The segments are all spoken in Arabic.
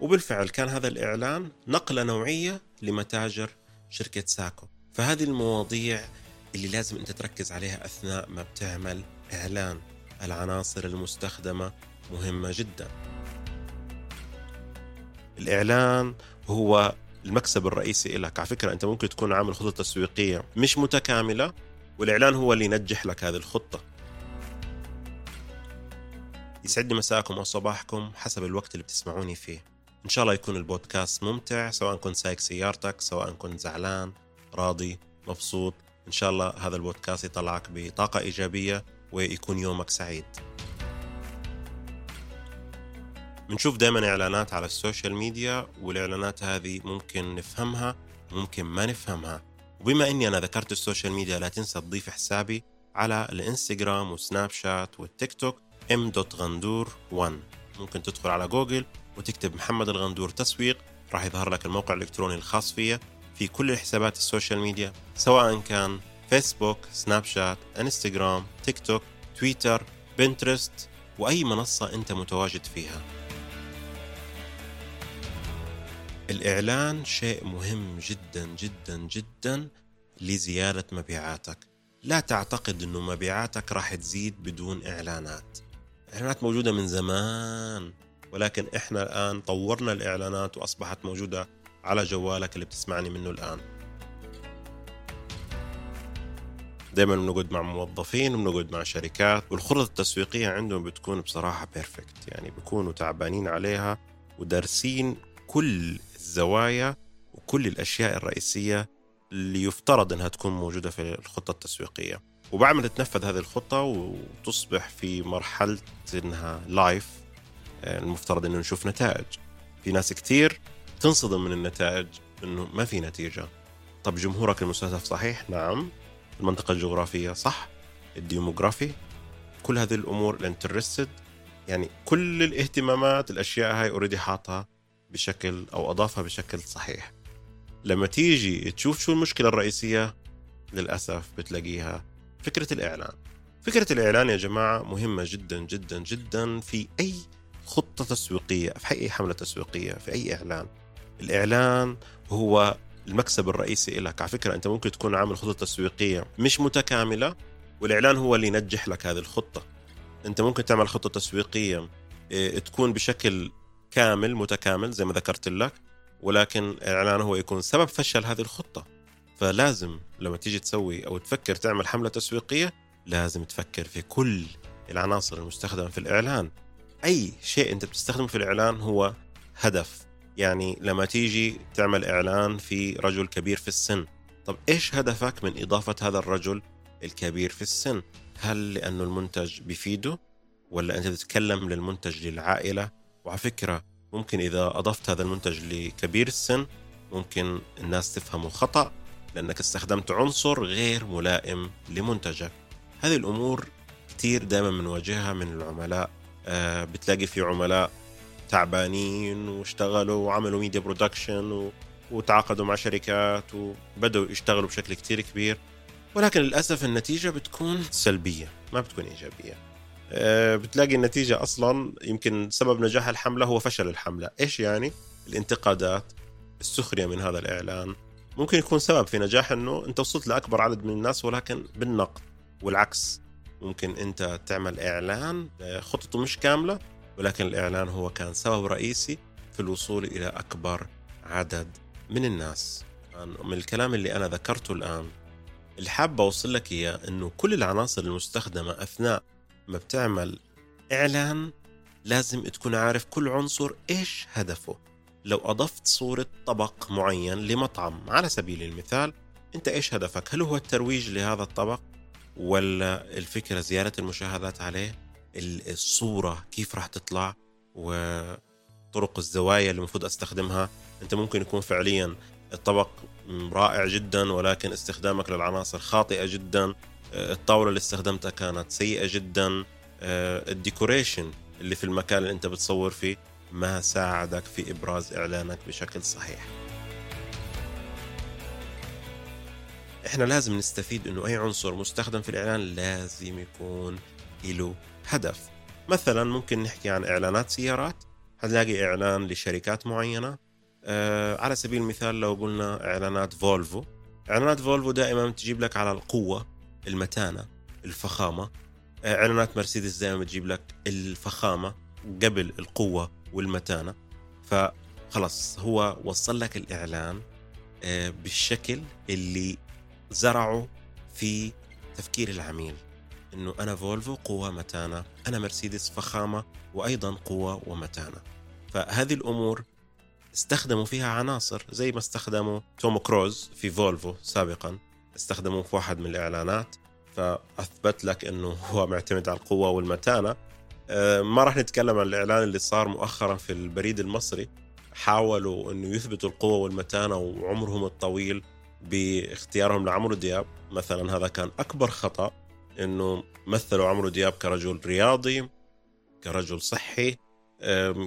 وبالفعل كان هذا الإعلان نقلة نوعية لمتاجر شركة ساكو. فهذه المواضيع اللي لازم أنت تركز عليها أثناء ما بتعمل إعلان. العناصر المستخدمة مهمة جدا. الإعلان هو المكسب الرئيسي لك على فكرة أنت ممكن تكون عامل خطة تسويقية مش متكاملة والإعلان هو اللي ينجح لك هذه الخطة. يسعدني مساءكم أو صباحكم حسب الوقت اللي بتسمعوني فيه. إن شاء الله يكون البودكاست ممتع سواء كنت سايق سيارتك سواء كنت زعلان راضي مبسوط. إن شاء الله هذا البودكاست يطلعك بطاقة إيجابية ويكون يومك سعيد. بنشوف دائما إعلانات على ال social media والإعلانات هذه ممكن نفهمها ممكن ما نفهمها. وبما أني أنا ذكرت ال social media لا تنسى تضيف حسابي على الإنستغرام وسناب شات والتيك توك m.ghandour1 ممكن تدخل على جوجل وتكتب محمد الغندور تسويق راح يظهر لك الموقع الإلكتروني الخاص فيه في كل الحسابات ال social media سواء كان فيسبوك سناب شات إنستغرام تيك توك تويتر بنترست وأي منصة أنت متواجد فيها. الإعلان شيء مهم جدا جدا جدا لزيادة مبيعاتك. لا تعتقد أنه مبيعاتك راح تزيد بدون إعلانات. إعلانات موجودة من زمان. ولكن إحنا الآن طورنا الإعلانات وأصبحت موجودة على جوالك اللي بتسمعني منه الآن. دائما بنقعد مع موظفين وبنقعد مع شركات والخطط التسويقية عندهم بتكون بصراحة بيرفكت يعني بيكونوا تعبانين عليها ودارسين كل الزوايا وكل الأشياء الرئيسية اللي يفترض أنها تكون موجودة في الخطة التسويقية. وبعد تتنفذ هذه الخطة وتصبح في مرحلة أنها live المفترض أنه نشوف نتائج. في ناس كتير تنصدم من النتائج أنه ما في نتيجة. طب جمهورك المستهدف صحيح؟ نعم. المنطقة الجغرافية صح. الديموغرافي. كل هذه الأمور ال interested يعني كل الاهتمامات الأشياء هاي اوريدي حاطها بشكل أو أضافها بشكل صحيح. لما تيجي تشوف شو المشكلة الرئيسية للأسف بتلاقيها فكرة الإعلان. فكرة الإعلان يا جماعة مهمة جدا جدا جدا في أي خطة تسويقية في أي حملة تسويقية في أي إعلان. الإعلان هو المكسب الرئيسي لك. على فكرة أنت ممكن تكون عامل خطة تسويقية مش متكاملة والإعلان هو اللي ينجح لك هذه الخطة. أنت ممكن تعمل خطة تسويقية إيه، تكون بشكل كامل متكامل زي ما ذكرت لك ولكن الإعلان هو يكون سبب فشل هذه الخطة. فلازم لما تيجي تسوي أو تفكر تعمل حملة تسويقية لازم تفكر في كل العناصر المستخدمة في الإعلان. أي شيء أنت بتستخدمه في الإعلان هو هدف. يعني لما تيجي تعمل إعلان في رجل كبير في السن. طب إيش هدفك من إضافة هذا الرجل الكبير في السن؟ هل لأنه المنتج بيفيده ولا أنت تتكلم للمنتج للعائلة؟ وعلى فكرة ممكن إذا أضفت هذا المنتج لكبير السن ممكن الناس تفهمه خطأ لأنك استخدمت عنصر غير ملائم لمنتجك. هذه الأمور كتير دائما بنواجهها من العملاء آه بتلاقي في عملاء تعبانين واشتغلوا وعملوا media production وتعاقدوا مع شركات وبدأوا يشتغلوا بشكل كتير كبير. ولكن للأسف النتيجة بتكون سلبية ما بتكون إيجابية. آه، بتلاقي النتيجة أصلا يمكن سبب نجاح الحملة هو فشل الحملة. إيش يعني؟ الانتقادات السخرية من هذا الإعلان. ممكن يكون سبب في نجاح أنه أنت وصلت لأكبر عدد من الناس ولكن بالنقد والعكس. ممكن أنت تعمل إعلان آه، خطته مش كاملة ولكن الإعلان هو كان سبب رئيسي في الوصول إلى أكبر عدد من الناس من الكلام اللي أنا ذكرته الآن اللي حابة أوصل لك إياه أنه كل العناصر المستخدمة أثناء ما بتعمل إعلان لازم تكون عارف كل عنصر إيش هدفه لو أضفت صورة طبق معين لمطعم على سبيل المثال أنت إيش هدفك؟ هل هو الترويج لهذا الطبق؟ ولا الفكرة زيادة المشاهدات عليه؟ الصورة كيف راح تطلع؟ وطرق الزوايا اللي المفروض أستخدمها أنت ممكن يكون فعليا الطبق رائع جدا ولكن استخدامك للعناصر خاطئة جدا الطاولة اللي استخدمتها كانت سيئة جدا آه، الديكوريشن اللي في المكان اللي أنت بتصور فيه ما ساعدك في إبراز إعلانك بشكل صحيح إحنا لازم نستفيد إنه أي عنصر مستخدم في الإعلان لازم يكون له هدف. مثلا ممكن نحكي عن إعلانات سيارات. حتلاقي إعلان لشركات معينة. آه على سبيل المثال لو قلنا إعلانات فولفو. إعلانات فولفو دائما تجيب لك على القوة المتانة الفخامة. آه، إعلانات مرسيدس دائما بتجيب لك الفخامة قبل القوة والمتانة. فخلص هو وصل لك الإعلان آه، بالشكل اللي زرعه في تفكير العميل إنه أنا فولفو قوة متانه أنا مرسيدس فخامة وأيضا قوة ومتانه فهذه الأمور استخدموا فيها عناصر زي ما استخدموا توم كروز في فولفو سابقا استخدموه في واحد من الإعلانات. فأثبت لك إنه هو معتمد على القوة والمتانة. آه، ما راح نتكلم عن الإعلان اللي صار مؤخرا في البريد المصري. حاولوا إنه يثبتوا القوة والمتانة وعمرهم الطويل. باختيارهم لعمرو دياب. مثلا هذا كان أكبر خطأ إنه مثلوا عمرو دياب كرجل رياضي كرجل صحي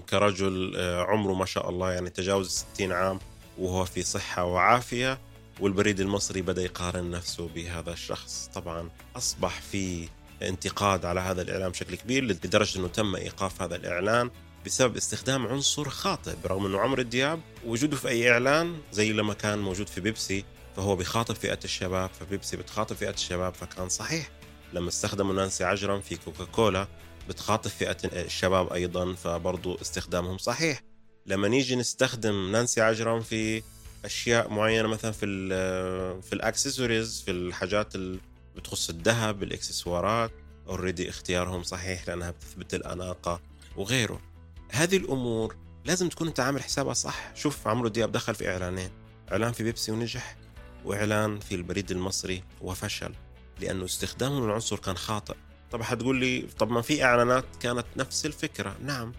كرجل آه، عمره ما شاء الله يعني تجاوز الستين عام وهو في صحة وعافية والبريد المصري بدأ يقارن نفسه بهذا الشخص. طبعا أصبح في انتقاد على هذا الإعلان بشكل كبير لدرجة أنه تم إيقاف هذا الإعلان بسبب استخدام عنصر خاطئ برغم أنه عمرو دياب وجوده في أي إعلان زي لما كان موجود في بيبسي فهو بيخاطب فئة الشباب فبيبسي بتخاطب فئة الشباب فكان صحيح. لما استخدموا نانسي عجرم في كوكاكولا بتخاطب فئة الشباب أيضا فبرضو استخدامهم صحيح. لما نيجي نستخدم نانسي عجرم في أشياء معينة مثلا في في الأكسسوارز في الحاجات اللي بتخص الذهب الإكسسوارات already اختيارهم صحيح لأنها بتثبت الأناقة وغيره. هذه الأمور لازم تكون أنت عامل حسابها صح. شوف عمرو دياب دخل في إعلانين إعلان في بيبسي ونجح. وإعلان في البريد المصري وفشل لأنه استخدامه للعنصر كان خاطئ. طب حتقول لي طب ما في إعلانات كانت نفس الفكرة. نعم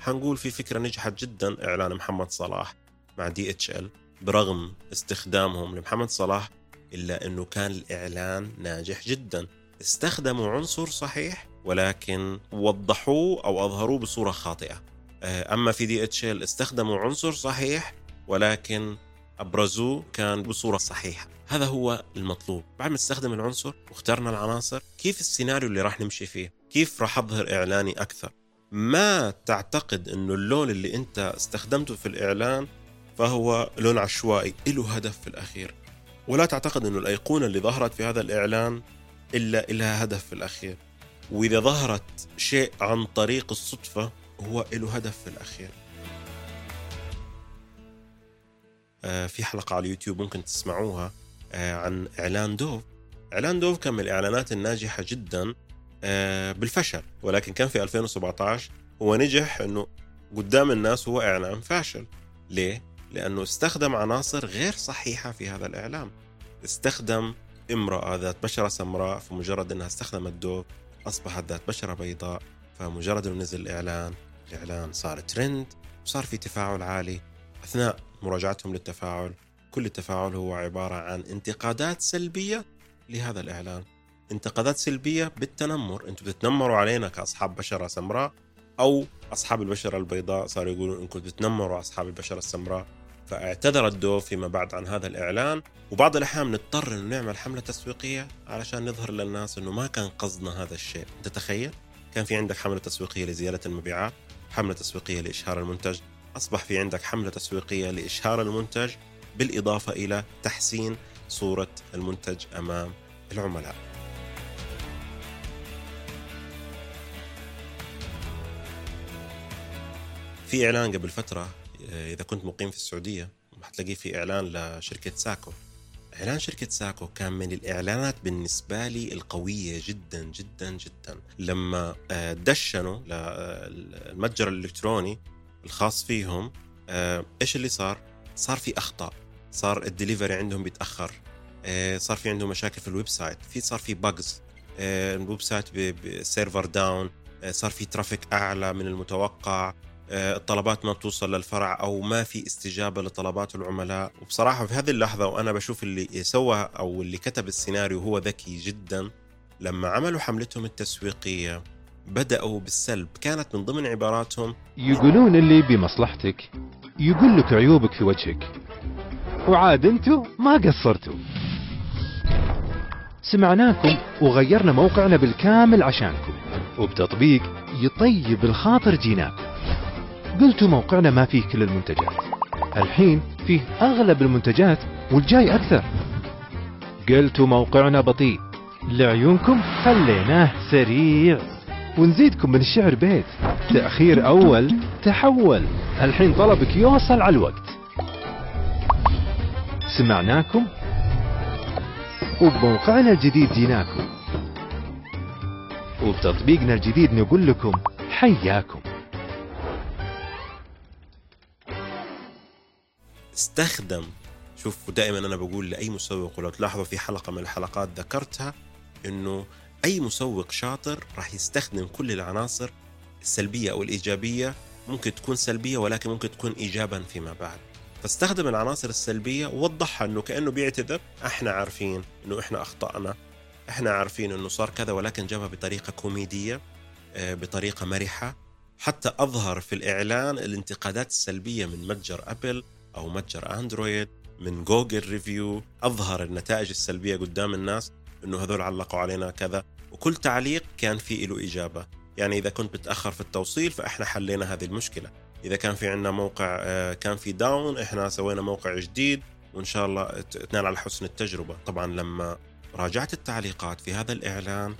حنقول في فكرة نجحت جدا إعلان محمد صلاح مع DHL برغم استخدامهم لمحمد صلاح إلا إنه كان الإعلان ناجح جدا. استخدموا عنصر صحيح ولكن وضحوه أو أظهروه بصورة خاطئة. آه، أما في دي إتش إل استخدموا عنصر صحيح ولكن ابرزوه كان بصورة صحيحة. هذا هو المطلوب. بعد ما استخدم العنصر واخترنا العناصر كيف السيناريو اللي راح نمشي فيه؟ كيف راح أظهر إعلاني أكثر؟ ما تعتقد إنه اللون اللي أنت استخدمته في الإعلان فهو لون عشوائي له هدف في الأخير. ولا تعتقد إنه الأيقونة اللي ظهرت في هذا الإعلان إلا لها هدف في الأخير. وإذا ظهرت شيء عن طريق الصدفة هو له هدف في الأخير. في حلقة على اليوتيوب ممكن تسمعوها آه، عن إعلان دوف. إعلان دوف كان من الإعلانات الناجحة جدا آه، بالفشل ولكن كان في 2017 هو نجح إنه قدام الناس هو إعلان فاشل. ليه؟ لأنه استخدم عناصر غير صحيحة في هذا الإعلان. استخدم امرأة ذات بشرة سمراء فمجرد إنها استخدمت دوف أصبحت ذات بشرة بيضاء فمجرد إنه نزل الإعلان الإعلان صار ترند وصار في تفاعل عالي أثناء مراجعتهم للتفاعل. كل التفاعل هو عبارة عن انتقادات سلبية لهذا الإعلان. انتقادات سلبية بالتنمر. أنتم بتتنمروا علينا كأصحاب بشرة سمراء أو أصحاب البشرة البيضاء صاروا يقولون أنكم بتتنمروا أصحاب البشرة السمراء. فاعتذر الدو فيما بعد عن هذا الإعلان. وبعض الأحيان نضطر أن نعمل حملة تسويقية علشان نظهر للناس أنه ما كان قصدنا هذا الشيء. أنت تخيل؟ كان في عندك حملة تسويقية لزيادة المبيعات حملة تسويقية لإشهار المنتج أصبح في عندك حملة تسويقية لإشهار المنتج بالإضافة إلى تحسين صورة المنتج أمام العملاء. في إعلان قبل فترة آه، إذا كنت مقيم في السعودية حتلاقيه في إعلان لشركة ساكو. إعلان شركة ساكو كان من الإعلانات بالنسبة لي القوية جدا جدا جدا. لما آه، دشنوا المتجر الإلكتروني الخاص فيهم آه، إيش اللي صار؟ صار في أخطاء صار الدليفري عندهم بيتاخر آه، صار في عندهم مشاكل في ال website في صار في bugs ال website server down صار في traffic أعلى من المتوقع آه، الطلبات ما بتوصل للفرع أو ما في استجابة لطلبات العملاء وبصراحة في هذه اللحظة وأنا بشوف اللي سوى أو اللي كتب السيناريو هو ذكي جدا لما عملوا حملتهم التسويقية بدأوا بالسلب. كانت من ضمن عباراتهم يقولون اللي بمصلحتك يقول لك عيوبك في وجهك. وعاد انتو ما قصرتوا. سمعناكم وغيرنا موقعنا بالكامل عشانكم. وبتطبيق يطيب الخاطر جيناكم. قلتوا موقعنا ما فيه كل المنتجات. الحين فيه أغلب المنتجات والجاي أكثر. قلتوا موقعنا بطيء. لعيونكم خليناه سريع. ونزيدكم من الشعر بيت. تأخير أول تحول. الحين طلبك يوصل على الوقت. سمعناكم؟ وبموقعنا الجديد جيناكم وبتطبيقنا الجديد نقول لكم حياكم. استخدم. شوف دائما أنا بقول لأي مسوق ولو تلاحظوا في حلقة من الحلقات ذكرتها إنه أي مسوق شاطر راح يستخدم كل العناصر السلبية أو الإيجابية. ممكن تكون سلبية ولكن ممكن تكون ايجابا فيما بعد. فاستخدم العناصر السلبية ووضحها إنه كأنه بيعتذر. إحنا عارفين إنه إحنا أخطأنا. إحنا عارفين إنه صار كذا ولكن جابها بطريقة كوميدية آه، بطريقة مرحة. حتى أظهر في الإعلان الانتقادات السلبية من متجر أبل أو متجر أندرويد من Google review. أظهر النتائج السلبية قدام الناس. إنه هذول علقوا علينا كذا. وكل تعليق كان في له إجابة. يعني إذا كنت بتاخر في التوصيل فإحنا حلينا هذه المشكلة. إذا كان في عندنا موقع آه، كان في down إحنا سوينا موقع جديد. وإن شاء الله تنال على حسن التجربة. طبعا لما راجعت التعليقات في هذا الإعلان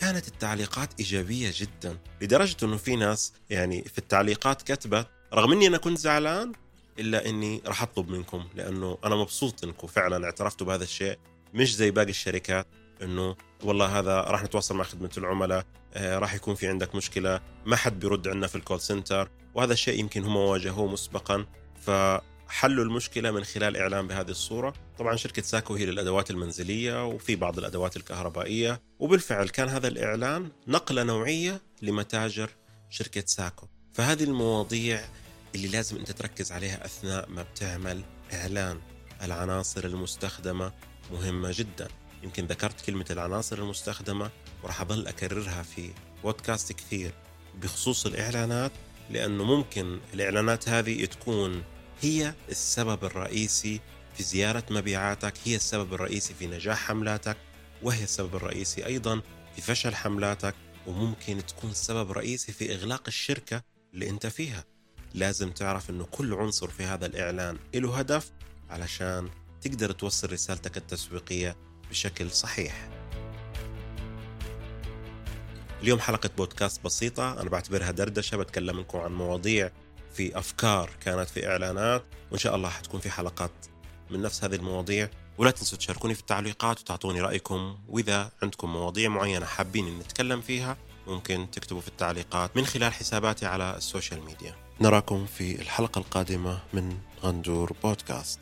كانت التعليقات إيجابية جدا. لدرجة إنه في ناس يعني في التعليقات كتبت رغم إني أنا كنت زعلان إلا إني راح أطلب منكم لأنه أنا مبسوط إنكم فعلا اعترفتوا بهذا الشيء. مش زي باقي الشركات إنه والله هذا راح نتواصل مع خدمة العملاء آه راح يكون في عندك مشكلة ما حد بيرد عندنا في ال call center وهذا الشيء يمكن هم واجهوه مسبقا. فحلوا المشكلة من خلال إعلان بهذه الصورة. طبعا شركة ساكو هي للأدوات المنزلية وفي بعض الأدوات الكهربائية. وبالفعل كان هذا الإعلان نقلة نوعية لمتاجر شركة ساكو. فهذه المواضيع اللي لازم أنت تركز عليها أثناء ما بتعمل إعلان. العناصر المستخدمة مهمة جدا. يمكن ذكرت كلمة العناصر المستخدمة وراح اظل أكررها في بودكاست كثير بخصوص الإعلانات لأنه ممكن الإعلانات هذه تكون هي السبب الرئيسي في زيارة مبيعاتك هي السبب الرئيسي في نجاح حملاتك وهي السبب الرئيسي أيضا في فشل حملاتك وممكن تكون سبب رئيسي في إغلاق الشركة اللي أنت فيها. لازم تعرف إنه كل عنصر في هذا الإعلان له هدف علشان تقدر توصل رسالتك التسويقية بشكل صحيح. اليوم حلقة بودكاست بسيطة أنا بعتبرها دردشة بتكلم لكم عن مواضيع في أفكار كانت في إعلانات وإن شاء الله حتكون في حلقات من نفس هذه المواضيع. ولا تنسوا تشاركوني في التعليقات وتعطوني رأيكم وإذا عندكم مواضيع معينة حابين نتكلم فيها ممكن تكتبوا في التعليقات من خلال حساباتي على السوشيال ميديا. نراكم في الحلقة القادمة من غندور بودكاست.